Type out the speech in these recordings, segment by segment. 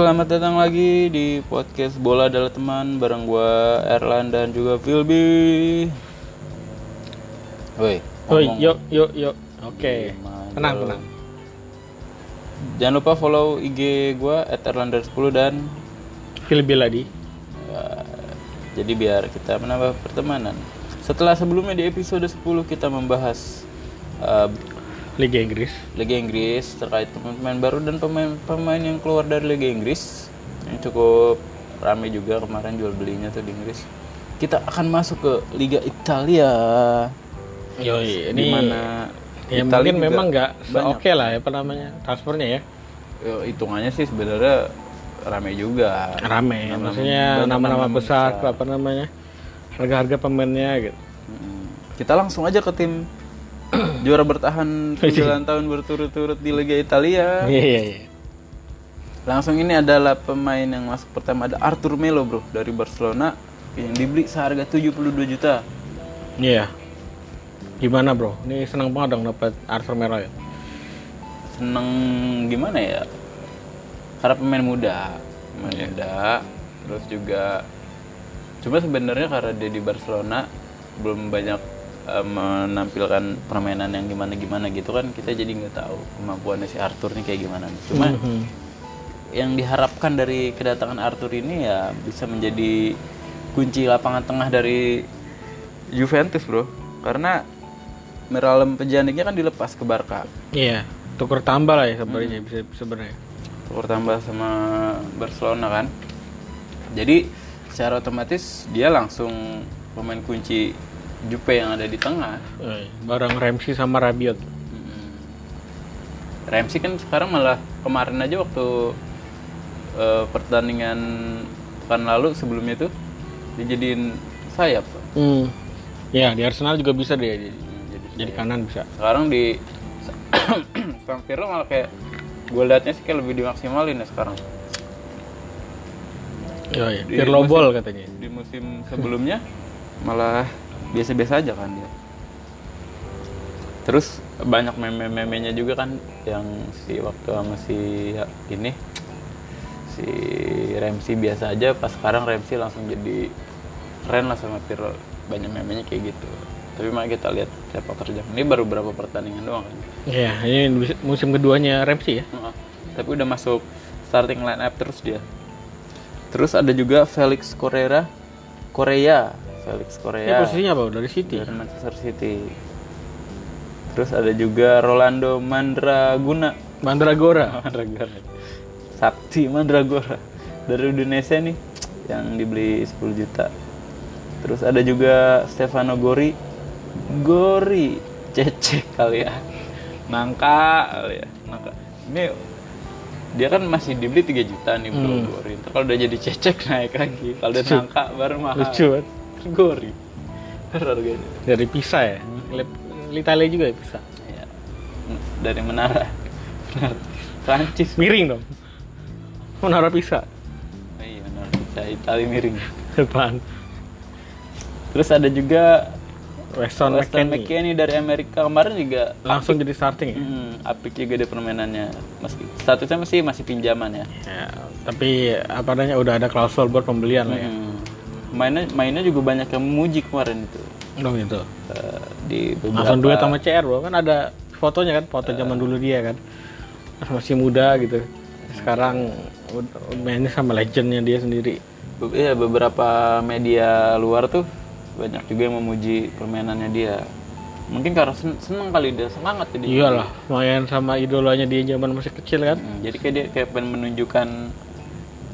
selamat datang lagi di podcast Bola adalah Teman bareng gua Erlan dan juga Philby. Woi, Woi, yuk, yuk, yuk. Oke. Gimana Tenang, lu? tenang. Jangan lupa follow IG gua @erlander10 dan Phil Biladi. ya, jadi biar kita menambah pertemanan. Setelah sebelumnya di episode 10 kita membahas uh, Liga Inggris. Liga Inggris terkait pemain-pemain baru dan pemain-pemain yang keluar dari Liga Inggris yang cukup ramai juga kemarin jual belinya tuh di Inggris. Kita akan masuk ke Liga Italia. Yoi, Di ini mana ya Italia mungkin memang nggak oke lah ya apa namanya transfernya ya. Yo, hitungannya sih sebenarnya ramai juga. Rame, Nama- maksudnya nama-nama nama besar, apa namanya harga-harga pemainnya gitu. Kita langsung aja ke tim juara bertahan 9 tahun berturut-turut di Liga Italia. Iya, iya, iya. Langsung ini adalah pemain yang masuk pertama ada Arthur Melo bro dari Barcelona yang dibeli seharga 72 juta. Iya. Gimana bro? Ini senang banget dong dapat Arthur Melo ya. Seneng gimana ya? Karena pemain muda, pemain muda, terus juga cuma sebenarnya karena dia di Barcelona belum banyak eh, menampilkan permainan yang gimana-gimana gitu kan kita jadi nggak tahu kemampuannya si Arthur nih kayak gimana. Cuma Mhm. yang diharapkan dari kedatangan Arthur ini ya bisa menjadi kunci lapangan tengah dari Juventus bro karena Miralem Pejaniknya kan dilepas ke Barca Iya, tuker tambah lah ya sebenarnya bisa sebenarnya. tuker tambah sama Barcelona kan jadi secara otomatis dia langsung pemain kunci Juve yang ada di tengah Eh, Barang Ramsey sama Rabiot. Mm-mm. Ramsey kan sekarang malah kemarin aja waktu eh, pertandingan pekan lalu sebelumnya tuh dijadiin sayap Hmm. Ya, di Arsenal juga bisa dia jadi, jadi jadi kanan bisa. sekarang di San Siro malah kayak gue liatnya sih kayak lebih dimaksimalin ya sekarang Iya, iya. Di Pirlo Ball katanya. di musim sebelumnya malah biasa-biasa aja kan dia. Terus banyak meme-memenya juga kan yang si waktu sama si ini si Ramsey biasa aja pas sekarang Ramsey langsung jadi keren lah sama Pirlo banyak memenya kayak gitu. Tapi mari kita lihat siapa kerja. Ini baru berapa pertandingan doang kan? Iya, ini musim keduanya Ramsey ya. Heeh. tapi udah masuk starting line up terus dia. Terus ada juga Felix Correa Korea Felix Korea. Posisinya apa? Dari City. dari Manchester City. Terus ada juga Rolando Mandraguna. Mandragora. Mandragora. Sakti Mandragora. Dari Indonesia nih yang dibeli 10 juta. Terus ada juga Stefano Gori. Gori. Cecek kali ya. Nangka kali ya. Nangka. Ini dia kan masih dibeli 3 juta nih bro Hmm. Gori. Ntar kalau udah jadi cecek naik lagi. Kalau udah nangka baru mahal. Lucu banget. Gori. Harganya. Dari Pisa ya. Italia juga ya Pisa. Ya, dari menara. Menara Prancis. Miring dong. Menara Pisa. oh, iya menara Pisa. Itali miring. Depan. terus ada juga Weston Weston dari Amerika. Kemarin juga Langsung jadi starting ya. hmm, apik juga deh permainannya. Meski statusnya masih masih pinjaman ya. Ya, tapi apa namanya udah ada klausul buat pembelian lah ya. Mainnya mainnya juga banyak yang memuji kemarin itu. Dong itu. Eh, di beberapa Langsung duet sama CR bro. Kan ada fotonya kan foto zaman dulu dia kan. Masih muda gitu. Sekarang mainnya sama legendnya dia sendiri. Be- iya, beberapa media luar tuh banyak juga yang memuji permainannya dia. Mungkin karena sen- seneng kali dia semangat jadi iyalah main sama idolanya dia zaman masih kecil kan. Hmm, jadi kayak dia kayak pengen menunjukkan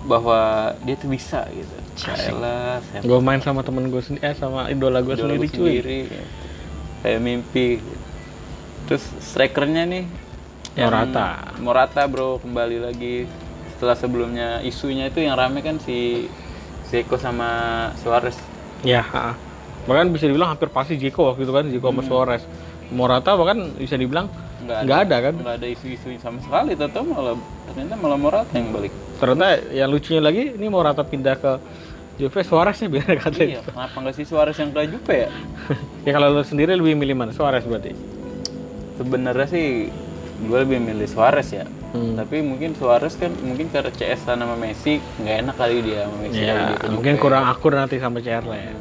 bahwa dia tuh bisa gitu. Caelah, saya gue main sama temen gue sendiri eh sama idola gue sendiri cuy. sendiri, gitu. kayak mimpi. Terus strikernya nih yang- Morata. Morata bro kembali lagi. Setelah sebelumnya isunya itu yang rame kan si Zeko sama Suarez. Ya ha. bahkan bisa dibilang hampir pasti Jeko waktu itu kan Jeko sama Suarez. Morata bahkan bisa dibilang nggak nggak ada. kan? Nggak ada isu-isu sama sekali tahu malah ternyata malah Morata yang balik ternyata yang lucunya lagi ini Morata pindah ke Juve Suareznya biar iya katanya kenapa nggak si Suarez yang ke Juve ya? Ya kalau lu sendiri lebih milih mana? Suarez berarti? Sebenarnya sih gue lebih milih Suarez ya. Hmm. tapi mungkin Suarez kan mungkin karena CS sama Messi nggak enak kali dia sama Messi ya mungkin Juve. kurang akur nanti sama CR lah ya.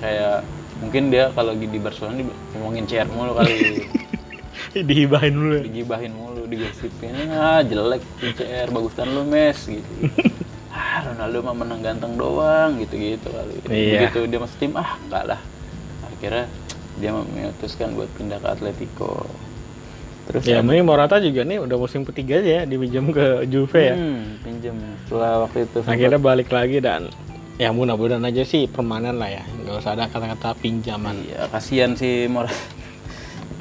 Kayak mungkin dia kalau di Barcelona ngomongin CR mulu kali dihibahin dulu ya. digibahin mulu digosipin ah jelek tuh CR bagusan lu mes gitu. Ah Ronaldo mah menang ganteng doang gitu gitu kali. Iya. begitu dia masuk tim ah enggak lah. Akhirnya dia memutuskan buat pindah ke Atletico. Terus ya ini Morata juga nih udah musim ketiga aja ya dipinjam ke Juve ya. Hmm, pinjam setelah waktu itu akhirnya balik lagi dan ya mudah-mudahan aja sih permanen lah ya. Nggak usah ada kata-kata pinjaman. Iya, kasihan si Morata.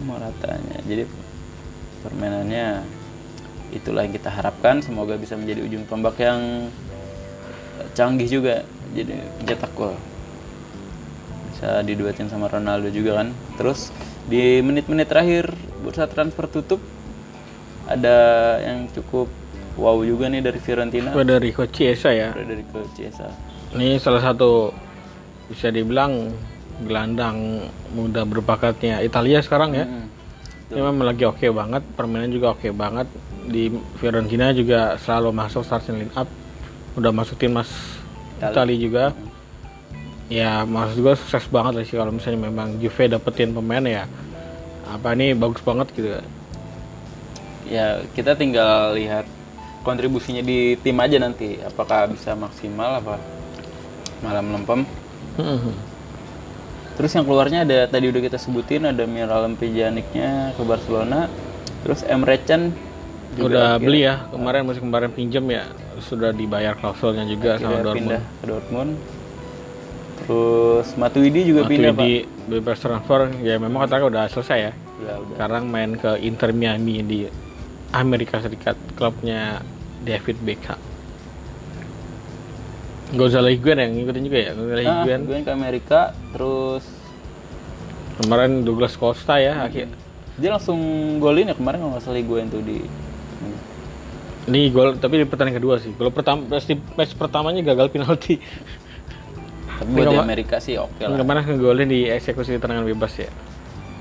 Moratanya. Jadi permainannya itulah yang kita harapkan. Semoga bisa menjadi ujung tombak yang canggih juga. Jadi cetak gol. Bisa diduetin sama Ronaldo juga kan. Terus di menit-menit terakhir bursa transfer tutup ada yang cukup wow juga nih dari Fiorentina. Federico Chiesa ya Federico Chiesa. ini salah satu bisa dibilang gelandang muda berbakatnya Italia sekarang ya Hmm. Ini memang lagi oke banget, permainan juga oke banget. Di Fiorentina juga selalu masuk starting line up. Udah masuk timnas Italia juga. Ya maksud gue sukses banget lah sih kalau misalnya memang Juve dapetin pemain ya. Apa ini bagus banget gitu. ya kita tinggal lihat kontribusinya di tim aja nanti apakah bisa maksimal apa malah melempem terus yang keluarnya ada tadi udah kita sebutin ada Miralem Pjanic-nya ke Barcelona. Terus Emre Can Udah beli ya kemarin musim kemarin pinjam ya. Sudah dibayar klausulnya juga sama Dortmund. pindah ke Dortmund. Terus Matuidi juga pindah pak. Di bebas transfer. Ya memang katanya udah selesai ya. udah udah. Sekarang main ke Inter Miami di Amerika Serikat klubnya David Beckham. Gonzalo Higuain yang ngikutin juga ya Gonzalo nah, Higuain. gue ke Amerika terus Kemarin Douglas Costa ya akhir. dia langsung golin ya kemarin kalau nggak salah gue itu di Ini gol tapi di pertandingan kedua sih. Gol pertama match, match pertamanya gagal penalti. tapi buat di Amerika sih oke lah Kemarin ngegolin di eksekusi tendangan bebas ya.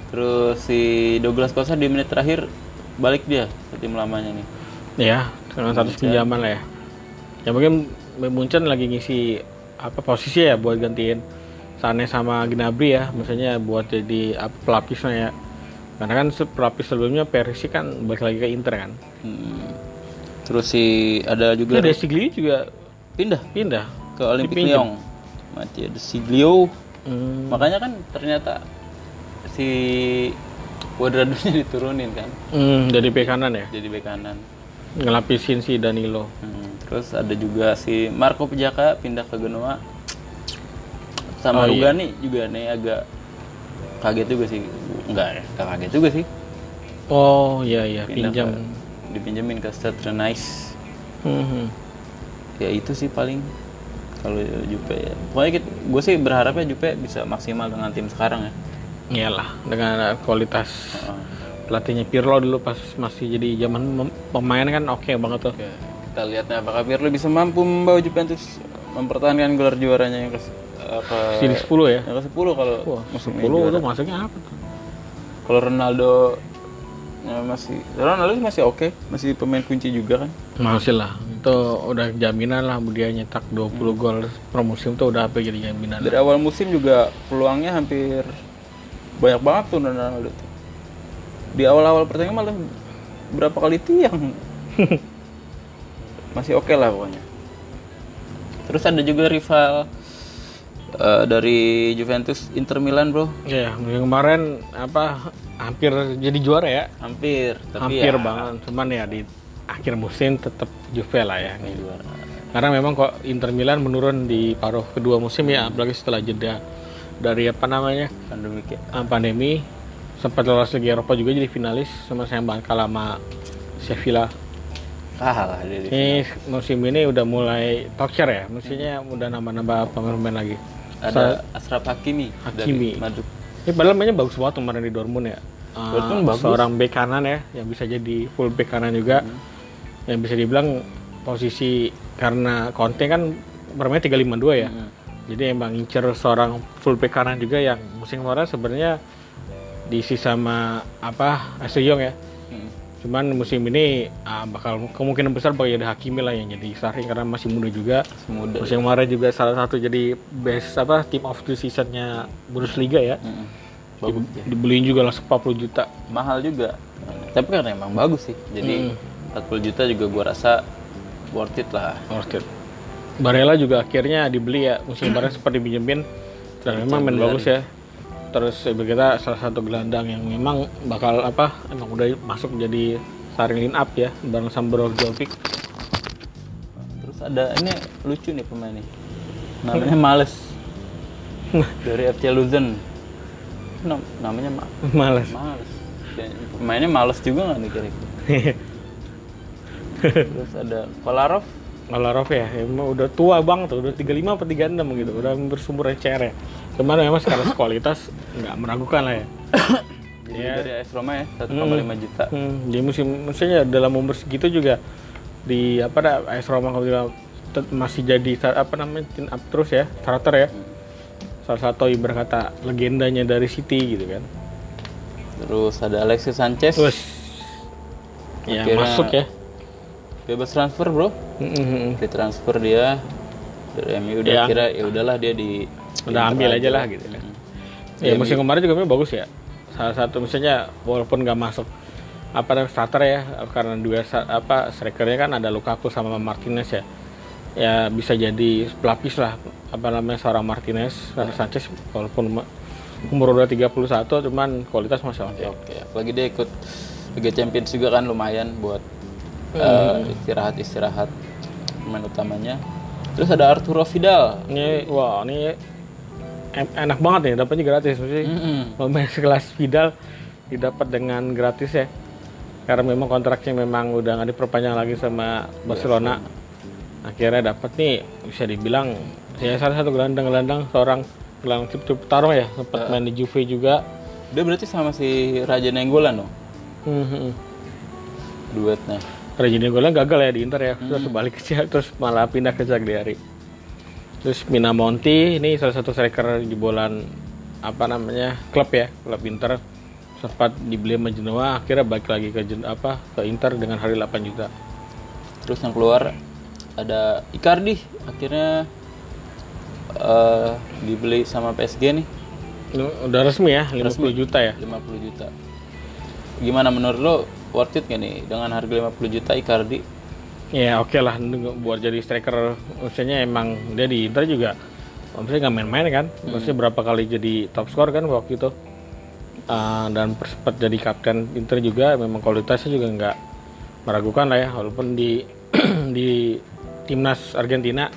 Terus si Douglas Costa di menit terakhir balik dia ke tim lamanya nih. Ya, dengan status pinjaman lah ya. Ya mungkin Munchen lagi ngisi apa posisi ya buat gantiin Sane sama Gnabry ya, misalnya buat jadi apa, pelapisnya ya. Karena kan pelapis sebelumnya Perisic kan balik lagi ke Inter kan. Hmm. Terus si ada juga Desigli juga pindah pindah. ke Olympic. Lyon. Mati ada Siglio. Hmm. Makanya kan ternyata si Cuadrado-nya diturunin kan Hmm, dari bek kanan ya, jadi bek kanan. Ngelapisin si Danilo. Hmm. Terus ada juga si Marco Pejaka pindah ke Genoa. Sama Oh, iya. Rugani juga nih agak kaget juga sih. Enggak ya, enggak kaget juga sih. Oh iya iya, Pindah pinjam. ke- dipinjemin ke Stade Nice Hmm. ya itu sih paling kalau Jupe ya pokoknya gue sih berharapnya Jupe bisa maksimal dengan tim sekarang ya Iyalah, dengan kualitas Heeh. Pelatihnya Pirlo dulu pas masih jadi zaman pemain kan oke banget tuh. Oke, kita lihat nih apakah Pirlo bisa mampu membawa Juventus mempertahankan gelar juaranya yang ke apa Sini 10 ya. yang ke 10 kalau Wah, musim 10 itu masuknya apa tuh? kalau Ronaldo ya masih Ronaldo masih oke masih pemain kunci juga kan Masih lah. Itu udah jaminan lah dia nyetak 20 gol per musim tuh udah apa jadi jaminan. dari awal musim juga peluangnya hampir banyak banget tuh Ronaldo tuh. Di awal-awal pertandingan malah berapa kali tiang masih oke lah pokoknya terus ada juga rival eh, dari Juventus Inter Milan bro Iya, musim kemarin apa hampir jadi juara ya. hampir tapi hampir ya banget. Cuman ya di akhir musim tetap Juve lah ya. ini juara Karena memang kok Inter Milan menurun di paruh kedua musim ya, apalagi setelah jeda dari apa namanya pandemi ya eh, pandemi sempat lolos Liga Eropa juga jadi finalis sama saya banget kalah sama Sevilla. kalah dia di Ini musim ini udah mulai talkshow ya, mestinya udah nambah-nambah pemain-pemain lagi. ada Ashraf Hakimi, Hakimi. dari Madrid Ini padahal mainnya bagus banget kemarin di Dortmund ya. Eh, Dortmund bagus. Seorang bek kanan ya, yang bisa jadi full bek kanan juga. Hmm. Yang bisa dibilang posisi karena Conte kan bermain 352 ya. Hmm. Jadi emang ngincer seorang full bek kanan juga yang musim kemarin sebenarnya diisi sama apa Ashley Young ya. Hmm. Cuman musim ini ah, bakal kemungkinan besar bakal jadi Hakimi lah yang jadi starting karena masih muda juga. Semudah. Musim kemarin juga salah satu jadi best apa team of the seasonnya Bundesliga ya. Mm-mm. Bagus ya. Dibeliin juga langsung 40 juta. Mahal juga. Tapi karena emang bagus sih. Jadi 40 juta juga gua rasa worth it lah. Worth it. Barella juga akhirnya dibeli ya musim kemarin sempat dipinjemin dan memang main bagus ya. Terus eh, kita salah satu gelandang yang memang bakal apa emang udah masuk jadi starting line up ya bareng sama Brozovic. Terus ada ini lucu nih pemain nih. Namanya Males. Dari FC Luzern. Nam- namanya Ma Males. Males. Pemainnya males juga nggak nih kira-kira? Terus ada Kolarov. Kolarov ya, emang udah tua bang tuh, udah 35 atau 36 gitu, udah bersumber CR ya. Cuman memang sekarang kualitas nggak meragukan lah ya. Jadi Iya. dari AS Roma ya 1,5 juta. Hmm, di musim maksudnya dalam umur segitu juga di apa dah AS Roma kalau masih jadi apa namanya tin up terus ya starter ya. Salah satu ibarat kata legendanya dari City gitu kan. Terus ada Alexis Sanchez. Terus ya Akhirnya- masuk ya. Bebas transfer, Bro. Mm, mm, mm. Ditransfer dia dari MU udah Ya. kira ya udahlah dia di Udah ambil aja lah gitu kan. Ya musim kemarin juga memang bagus ya. Salah satu misalnya walaupun nggak masuk apa namanya starter ya karena dua apa strikernya kan ada Lukaku sama Martinez ya. Ya bisa jadi pelapis lah apa namanya seorang Martinez karena Sanchez walaupun umur- udah 31 cuman kualitas masih oke. Oke, apalagi dia ikut Liga Champions juga kan lumayan buat eh, istirahat-istirahat pemain utamanya. Terus ada Arturo Vidal. Ini wah ini en- enak banget nih dapatnya gratis maksudnya. Mm-mm. pemain sekelas Vidal didapat dengan gratis ya karena memang kontraknya memang udah nggak diperpanjang lagi sama Barcelona akhirnya dapat nih bisa dibilang ya salah satu gelandang-gelandang seorang gelandang tip tip tarung ya sempat main di Juve juga Dia berarti sama si Raja Nenggolan dong, hmm. duetnya. Regina Golan gagal ya di Inter ya. Terus balik ke terus malah pindah ke Cagliari. Terus Mina Monti ini salah satu striker jebolan apa namanya klub ya klub Inter. Sempat dibeli sama Genoa akhirnya balik lagi ke apa ke Inter dengan hari 8 juta. Terus yang keluar ada Icardi, akhirnya eh, dibeli sama PSG nih, udah resmi ya 50 juta ya? 50 juta. Gimana menurut lo worth it gak nih? Dengan harga 50 juta Icardi? ya oke lah ini buat jadi striker. Maksudnya emang dia di Inter juga maksudnya nggak main-main kan? Maksudnya berapa kali jadi top skor kan waktu itu? Ah, dan sempat jadi kapten Inter juga memang kualitasnya juga nggak meragukan lah ya. Walaupun di di timnas Argentina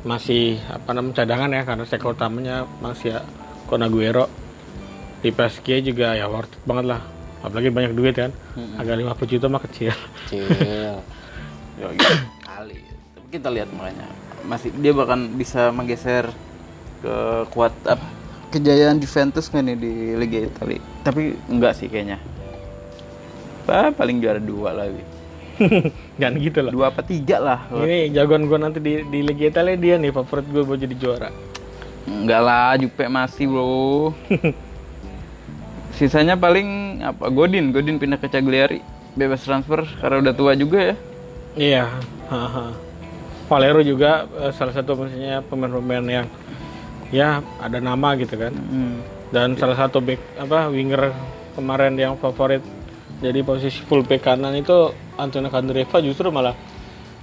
masih apa namanya cadangan ya karena striker utamanya masih ya Kun Aguero di PSG juga ya worth it banget lah apalagi banyak duit kan agak 50 juta mah kecil Kecil. kali. Tapi kita lihat makanya masih dia bahkan bisa menggeser ke kuat apa kejayaan Juventus kan nih di Liga Italia. Tapi enggak sih kayaknya. Bah, paling juara dua lagi. jangan gitu loh Dua apa tiga lah. ini jagoan gue nanti di, di Liga Italia dia nih favorit gue buat jadi juara Enggak lah, Jupe masih bro. Sisanya paling apa? Godin, Godin pindah ke Cagliari, bebas transfer karena udah tua juga ya. Iya. haha. Valero juga eh, salah satu maksudnya pemain-pemain yang ya ada nama gitu kan. Hmm. Dan salah satu back apa winger kemarin yang favorit jadi posisi full back kanan itu Antonio Candreva justru malah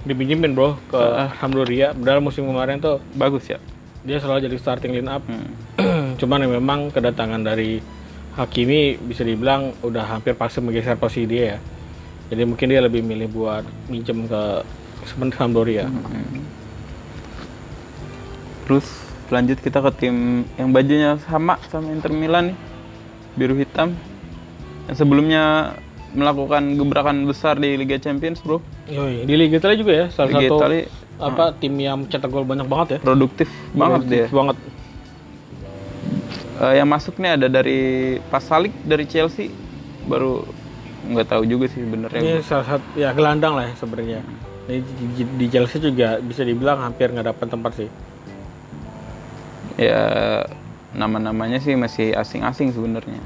dipinjemin bro ke Sampdoria. Padahal musim kemarin tuh Bagus ya. dia selalu jadi starting line up. Hmm. Cuman ya memang kedatangan dari Hakimi bisa dibilang udah hampir pasti menggeser posisi dia ya. Jadi mungkin dia lebih milih buat minjem ke Sampdoria. Terus lanjut kita ke tim yang bajunya sama sama Inter Milan nih. Biru hitam. Yang sebelumnya melakukan gebrakan besar di Liga Champions, Bro. Yoi, di Liga Italia juga ya salah Liga satu Italia apa tim yang cetak gol banyak banget ya. produktif banget dia. Produktif banget. Eh, yang masuk nih ada dari Pasalik dari Chelsea. Baru nggak tahu juga sih sebenarnya. Ini salah satu ya gelandang lah ya sebenarnya. Di, di- di Chelsea juga bisa dibilang hampir nggak dapat tempat sih. Ya nama-namanya sih masih asing-asing sebenarnya.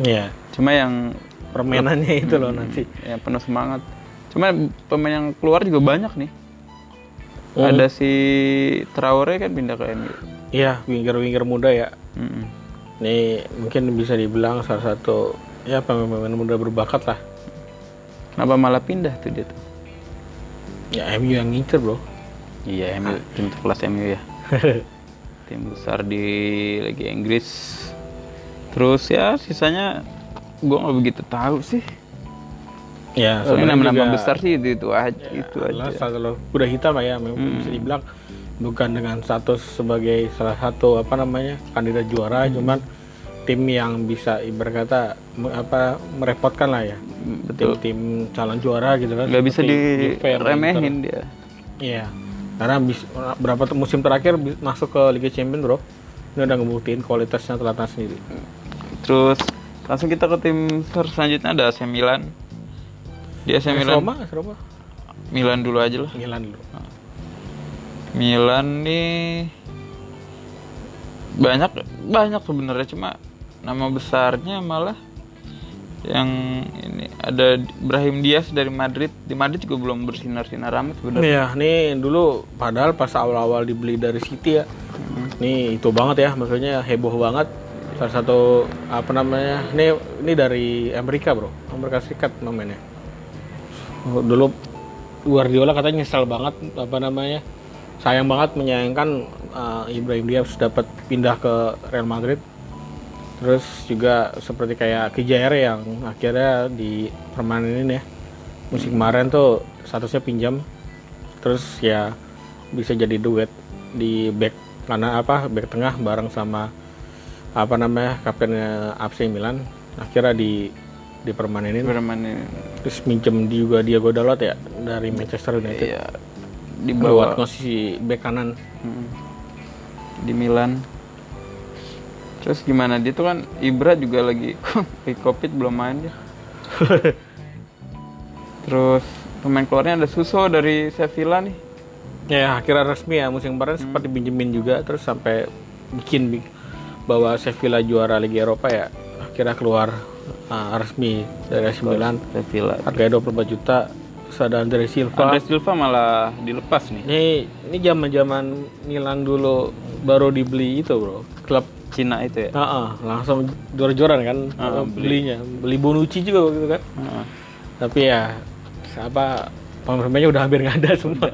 Iya. Cuma yang permainannya itu loh nanti. yang penuh semangat. Cuma pemain yang keluar juga banyak nih. Hmm. Ada si Traore kan pindah ke MU. Iya, winger-winger muda ya. Mm-mm. Ini mungkin bisa dibilang salah satu ya pemain-pemain muda berbakat lah. Kenapa malah pindah tuh dia tuh? Ya MU yang ngincer bro. Iya, MU tim kelas MU ya. tim besar di Liga Inggris. Terus ya sisanya gua nggak begitu tahu sih. ya, Soalnya nama-nama besar sih itu itu aja, itu adalah aja. satu kuda hitam ya memang Hmm. bisa dibilang bukan dengan status sebagai salah satu apa namanya kandidat juara Hmm. cuman tim yang bisa ibarat kata me- apa merepotkan lah ya Betul. tim-tim calon juara gitu kan Nggak bisa diremehin Inter. dia. iya karena bis- berapa musim terakhir masuk ke Liga Champions bro ini udah ngebuktiin kualitasnya Telatan sendiri Terus langsung kita ke tim selanjutnya ada AC Milan. Di AC Milan, Roma Milan dulu aja lah. Milan dulu Milan nih banyak banyak sebenarnya cuma nama besarnya malah yang ini ada Brahim Diaz dari Madrid di Madrid juga belum bersinar-sinar amat sebenarnya Iya, nih dulu padahal pas awal-awal dibeli dari City ya. Nih itu banget ya, maksudnya heboh banget. Salah satu apa namanya? Ini ini dari Amerika, Bro. Amerika Serikat namanya. Oh, Dulu Guardiola katanya nyesal banget apa namanya? Sayang banget menyayangkan uh, Ibrahim Diaz dapat pindah ke Real Madrid. Terus juga seperti kayak Kijair yang akhirnya di permanenin ya. Musim kemarin tuh statusnya pinjam. Terus ya bisa jadi duet di back karena apa back tengah bareng sama apa namanya kaptennya AC Milan akhirnya di dipermanenin bermain terus minjem juga Diego Dalot ya dari Manchester United ya di buat bawah posisi back kanan. Hmm. di Milan. Terus gimana? Dia tuh kan Ibra juga lagi lagi covid belum main dia. Terus pemain keluarnya ada Suso dari Sevilla nih. Ya akhirnya resmi ya musim kemarin sempat dipinjemin juga terus sampai bikin bi- bahwa Sevilla juara Liga Eropa ya akhirnya keluar uh, resmi dari AC Milan. Sevilla. Harganya 24 juta terus ada Andre Silva. Andre Silva malah dilepas nih. Ini ini zaman zaman Milan dulu baru dibeli itu bro. Klub Cina itu ya? Ah, ah, langsung jor-joran kan Ah, belinya. Beli Bonucci juga waktu itu kan. Heeh. tapi ya apa pemain-pemainnya udah hampir nggak ada semua.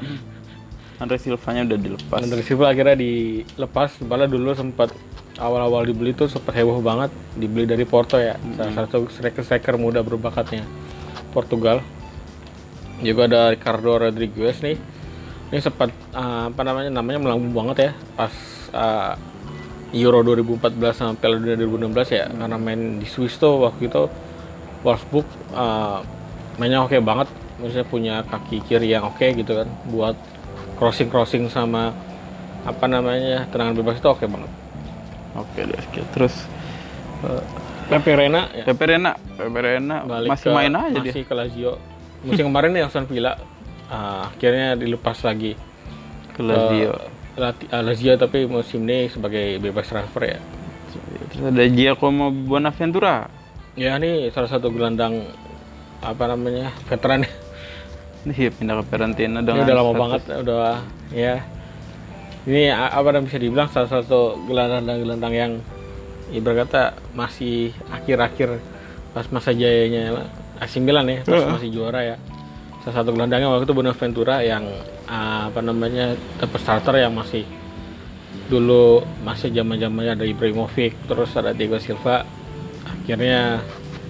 Andre Silvanya udah dilepas. Andre Silva akhirnya dilepas malah dulu sempat awal-awal dibeli tuh sempat heboh banget. Dibeli dari Porto ya salah satu striker-striker muda berbakatnya Portugal juga ada Ricardo Rodriguez nih. Ini sempat uh, apa namanya namanya melambung banget ya pas uh, Euro 2014 sama Piala Dunia 2016 ya. Karena main di Swiss tuh waktu itu Wolfsburg uh, mainnya oke banget. Maksudnya punya kaki kiri yang oke gitu kan. Buat crossing crossing sama apa namanya tendangan bebas itu oke banget. Oke deh oke. terus eh, Pepe Reina ya, Pepe Reina Pepe Reina balik masih ke- main aja dia. masih ke Lazio musim kemarin nih Aston Villa uh, akhirnya dilepas lagi ke Lazio. Lati- uh, Lazio tapi musim ini sebagai bebas transfer ya. Terus ada Giacomo Bonaventura. Ya ini salah satu gelandang apa namanya veteran. Iya pindah ke Fiorentina ini dengan udah lama status- banget udah ya. Ini apa namanya bisa dibilang salah satu gelandang-gelandang yang ibarat kata masih akhir-akhir pas masa jayanya AC Milan ya pas masih juara ya. Salah satu gelandangnya waktu itu Bonaventura yang ah, apa namanya starter yang masih dulu masih zaman zamannya ada Ibrahimovic terus ada Diego Silva. Akhirnya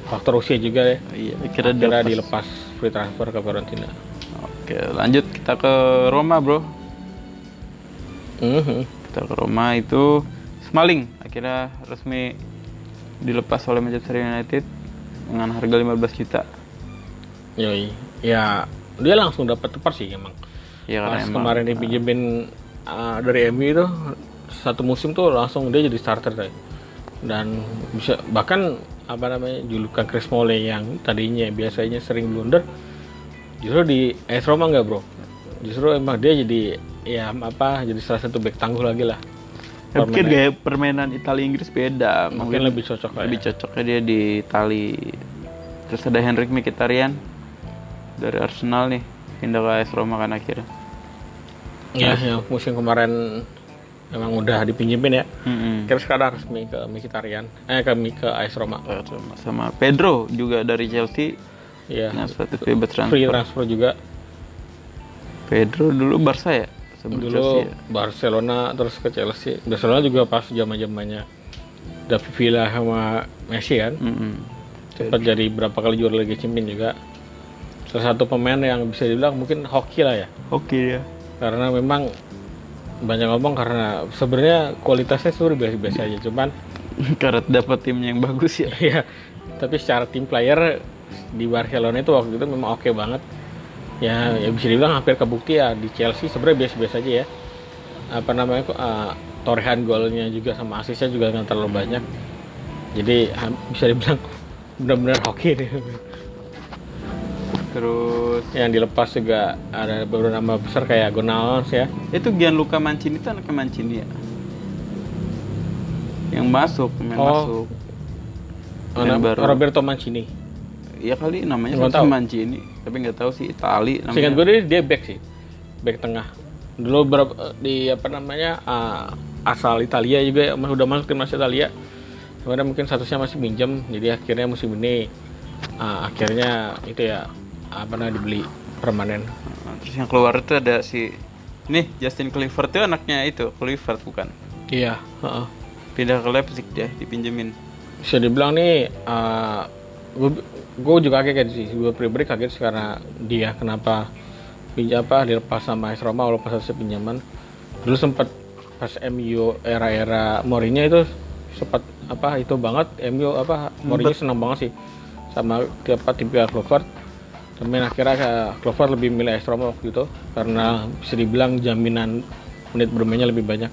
faktor usia juga ya. Iya kira akhirnya dilepas. dilepas free transfer ke Fiorentina. Oke lanjut kita ke Roma bro. Mhm. kita ke Roma itu Smalling akhirnya resmi dilepas oleh Manchester United dengan harga 15 juta Yoi. Ya, dia langsung dapat tepat sih emang. ya karena Pas emang kemarin dipinjemin uh, dari MU itu satu musim tuh langsung dia jadi starter deh. Dan bisa bahkan apa namanya julukan Chris Smalling yang tadinya biasanya sering blunder justru di AS Roma enggak bro justru emang dia jadi ya apa jadi salah satu back tangguh lagi lah Ya, mungkin gaya permainan Italia Inggris beda mungkin lebih cocok lebih ya. cocoknya dia di Itali terus ada Henrik Mkhitaryan dari Arsenal nih pindah ke AS Roma kan akhirnya Ya, yang musim kemarin memang udah dipinjemin ya. Mm-mm. Kira sekarang resmi ke Mkhitaryan, eh ke ke AS Roma. Sama Pedro juga dari Chelsea Iya. bebas Free transfer transfer juga. Pedro dulu Barca ya sebelum Dulu Chelsea ya? Barcelona terus ke Chelsea. Barcelona juga pas zaman-zamannya David Villa sama Messi kan. Mm-mm. Sempat jadi berapa kali juara Liga Champions juga. Salah satu pemain yang bisa dibilang mungkin hoki lah ya. oke ya Karena memang banyak ngomong karena sebenarnya kualitasnya sebenarnya biasa-biasa aja. Cuman karena dapat timnya yang bagus ya Iya, tapi secara tim player di Barcelona itu waktu itu memang oke banget. Ya, ya bisa dibilang hampir kebukti ya di Chelsea sebenarnya biasa-biasa aja ya. Apa namanya kok uh, torehan golnya juga sama asisnya juga nggak terlalu banyak. Jadi bisa dibilang benar-benar hoki nih. terus Yang dilepas juga ada beberapa nama besar kayak Gonalons ya. itu Gianluca Mancini itu anaknya Mancini ya yang masuk main Oh. masuk Yang Anak baru. Roberto Mancini. Iya kali namanya. Mancini tapi nggak tahu sih Itali namanya Seingat gue dia, dia back sih, back tengah. Dulu berapa di apa namanya uh, asal Italia juga ya, udah masuk timnas Italia. Sebenarnya mungkin statusnya masih minjem, jadi akhirnya musim ini uh, akhirnya itu ya apa namanya dibeli permanen. Nah, terus yang keluar itu ada si nih Justin Clifford itu anaknya itu Clifford bukan Iya. heeh. pindah ke Leipzig dia dipinjemin Bisa dibilang nih, uh, gue gue juga kaget sih, gue pribadi kaget sih karena dia kenapa pinjam apa dilepas sama AS Roma walaupun statusnya pinjaman. Dulu sempat pas MU era-era Mourinho itu sempat apa itu banget MU apa Mourinho senang banget sih sama tiap tim pihak Clifford. Tapi akhirnya Clifford lebih milih AS Roma waktu itu karena bisa dibilang jaminan menit bermainnya lebih banyak.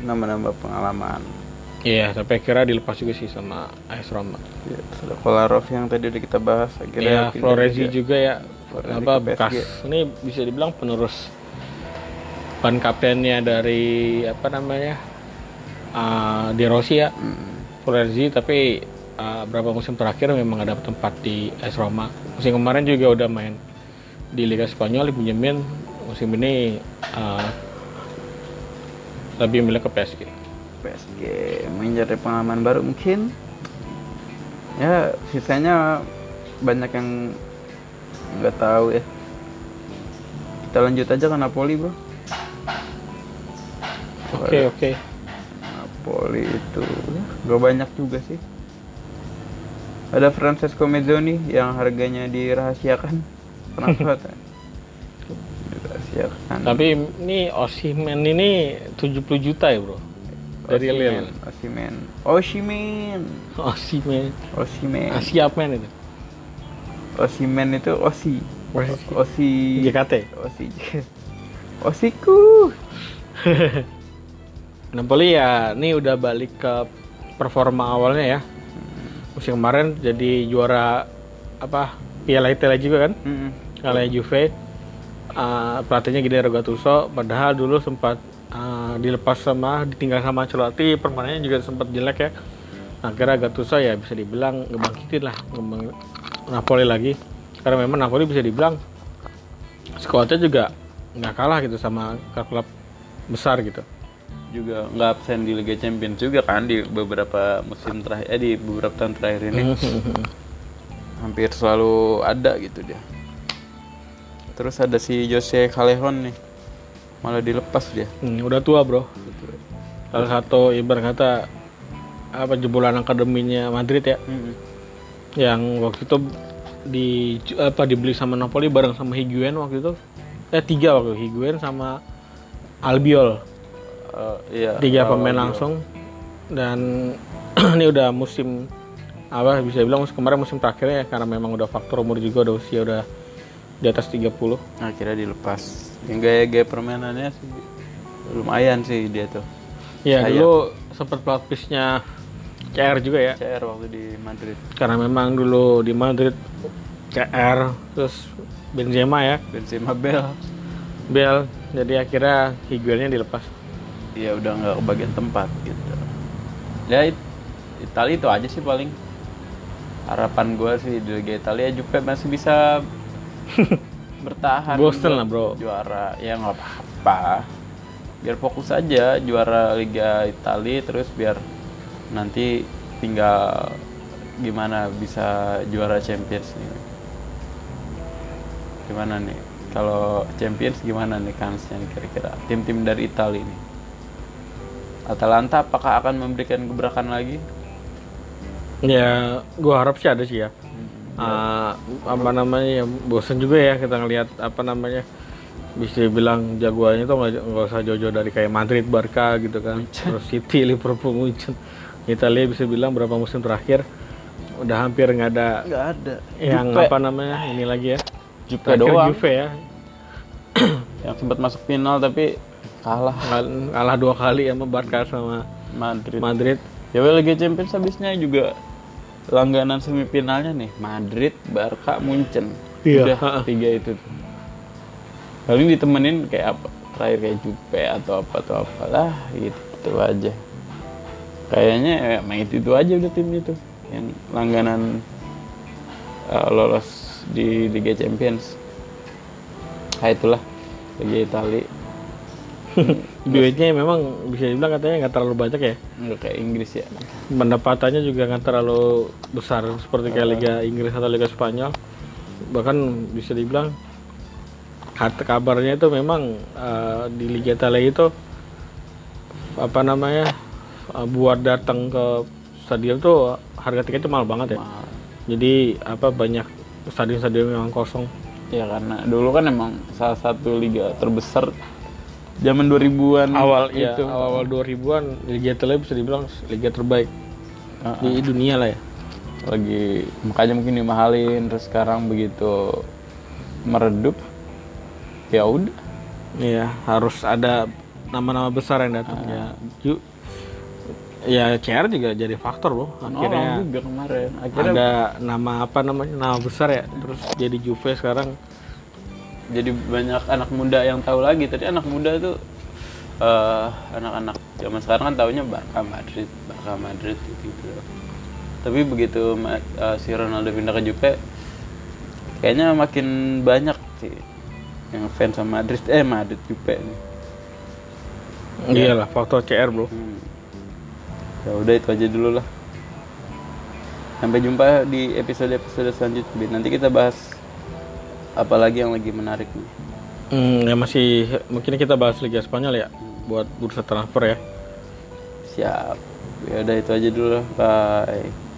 nambah-nambah pengalaman Iya, tapi akhirnya dilepas juga sih sama AS Roma. ya, ada Kolarov yang tadi udah kita bahas Ya, akhirnya pindah Florenzi juga. juga ya Florenzi apa bekas ini bisa dibilang penerus ban kaptennya dari apa namanya uh, di Rossi ya Mm. Florenzi tapi uh, berapa musim terakhir memang ada tempat di AS Roma musim kemarin juga udah main di Liga Spanyol dipinjemin musim ini uh, lebih milih ke PSG PSG mencari pengalaman baru mungkin. Ya sisanya banyak yang nggak tahu ya. Kita lanjut aja ke Napoli bro. Oke oke. Napoli itu ya, gak banyak juga sih. Ada Francesco Mezzoni yang harganya dirahasiakan. Kenapa dirahasiakan. Tapi ini Osimen ini 70 juta ya bro dari Lille Osimen. Osimen. Osimen. Osimen. Siap men itu? Osimen itu Osi. Osi. JKT Osi. Osiku. Napoli ya ini udah balik ke performa awalnya ya. Musim kemarin jadi juara apa Piala Italia juga kan? Mm-mm. kalah Juve. Uh, pelatihnya Gennaro Gattuso padahal dulu sempat uh, dilepas sama ditinggal sama Ancelotti permainannya juga sempat jelek ya. Akhirnya Gattuso ya bisa dibilang ngebangkitin lah ngebang- Napoli lagi. Karena memang Napoli bisa dibilang skuadnya juga nggak kalah gitu sama klub besar gitu. Juga nggak absen di Liga Champions juga kan di beberapa musim terakhir eh di beberapa tahun terakhir ini. Hampir selalu ada gitu dia. Terus ada si Jose Callejon nih malah dilepas dia Hmm, udah tua bro. Salah satu ibarat kata apa jebolan akademinya Madrid ya, yang waktu itu di apa dibeli sama Napoli bareng sama Higuain waktu itu. Eh tiga waktu itu, Higuain sama Albiol. Eh, iya Tiga pemain dia- langsung dan ini udah musim apa bisa bilang musim kemarin musim terakhirnya ya karena memang udah faktor umur juga udah usia udah di atas 30 akhirnya dilepas. Yang gaya-gaya permainannya sih lumayan sih dia tuh. Ya Sayang. dulu sempat pelapisnya CR juga ya. CR waktu di Madrid. Karena memang dulu di Madrid CR terus Benzema ya. Benzema Bell Bel jadi akhirnya Higuainnya dilepas. Ya udah nggak kebagian tempat gitu. Ya it- Itali itu aja sih paling. Harapan gue sih di Liga Italia Juve masih bisa bertahan Bosen buat lah, bro. juara. Ya nggak apa-apa. Biar fokus aja juara Liga Italia terus biar nanti tinggal gimana bisa juara Champions nih. Gimana nih? Kalau Champions gimana nih kansnya kira-kira? Tim-tim dari Italia nih. Atalanta apakah akan memberikan gebrakan lagi? Ya, gua harap sih ada sih ya. Ah, apa namanya ya bosen juga ya kita ngelihat apa namanya bisa bilang jagoannya tuh nggak nggak usah jauh-jauh dari kayak Madrid, Barca gitu kan, terus City, Liverpool, Munchen. Italia bisa bilang berapa musim terakhir udah hampir nggak ada nggak ada yang Juve. apa namanya ini lagi ya. Juve Terakhir doang Juve ya, yang sempat masuk final tapi kalah Kal- kalah dua kali sama Barca sama Madrid. Madrid. Ya well, Liga Champions habisnya juga langganan semifinalnya nih Madrid, Barca, Munchen. Iya, Udah tiga itu. tuh. Paling ditemenin kayak apa? Terakhir kayak Juve atau apa atau apalah gitu aja. Kayaknya ya, main itu, itu aja udah tim itu yang langganan uh, lolos di Liga Champions. Nah itulah Liga Italia. Duitnya memang bisa dibilang katanya nggak terlalu banyak ya. Nggak kayak Inggris ya. pendapatannya juga nggak terlalu besar seperti kayak Liga Inggris atau Liga Spanyol bahkan bisa dibilang kata kabarnya itu memang eh, di Liga Italia itu apa namanya eh, buat datang ke stadion tuh harga tiketnya mahal banget ya Mahal. jadi apa banyak stadion-stadion yang kosong Ya karena dulu kan emang salah satu liga terbesar zaman 2000-an awal ya itu. awal 2000-an Liga Italia bisa dibilang liga terbaik Ah, di dunia lah ya lagi makanya mungkin dimahalin terus sekarang begitu meredup ya udah Iya, harus ada nama-nama besar yang datang ya. Ju- ya CR juga jadi faktor loh. Nolong Akhirnya juga kemarin akhirnya ada nama apa namanya nama besar ya. Terus jadi Juve sekarang. Jadi banyak anak muda yang tahu lagi tadi anak muda tuh eh, anak-anak zaman sekarang kan taunya Barca Madrid Barca Madrid gitu, gitu. tapi begitu eh, si Ronaldo pindah ke Juve kayaknya makin banyak sih yang fans sama Madrid eh Madrid Juve nih Iyalah faktor CR bro. Hmm. Ya udah itu aja dulu lah. Sampai jumpa di episode-episode selanjutnya. Nanti kita bahas apa lagi yang lagi menarik nih. Hmm, ya masih mungkin kita bahas Liga Spanyol ya buat bursa transfer ya. Siap. Ya udah itu aja dulu. Bye.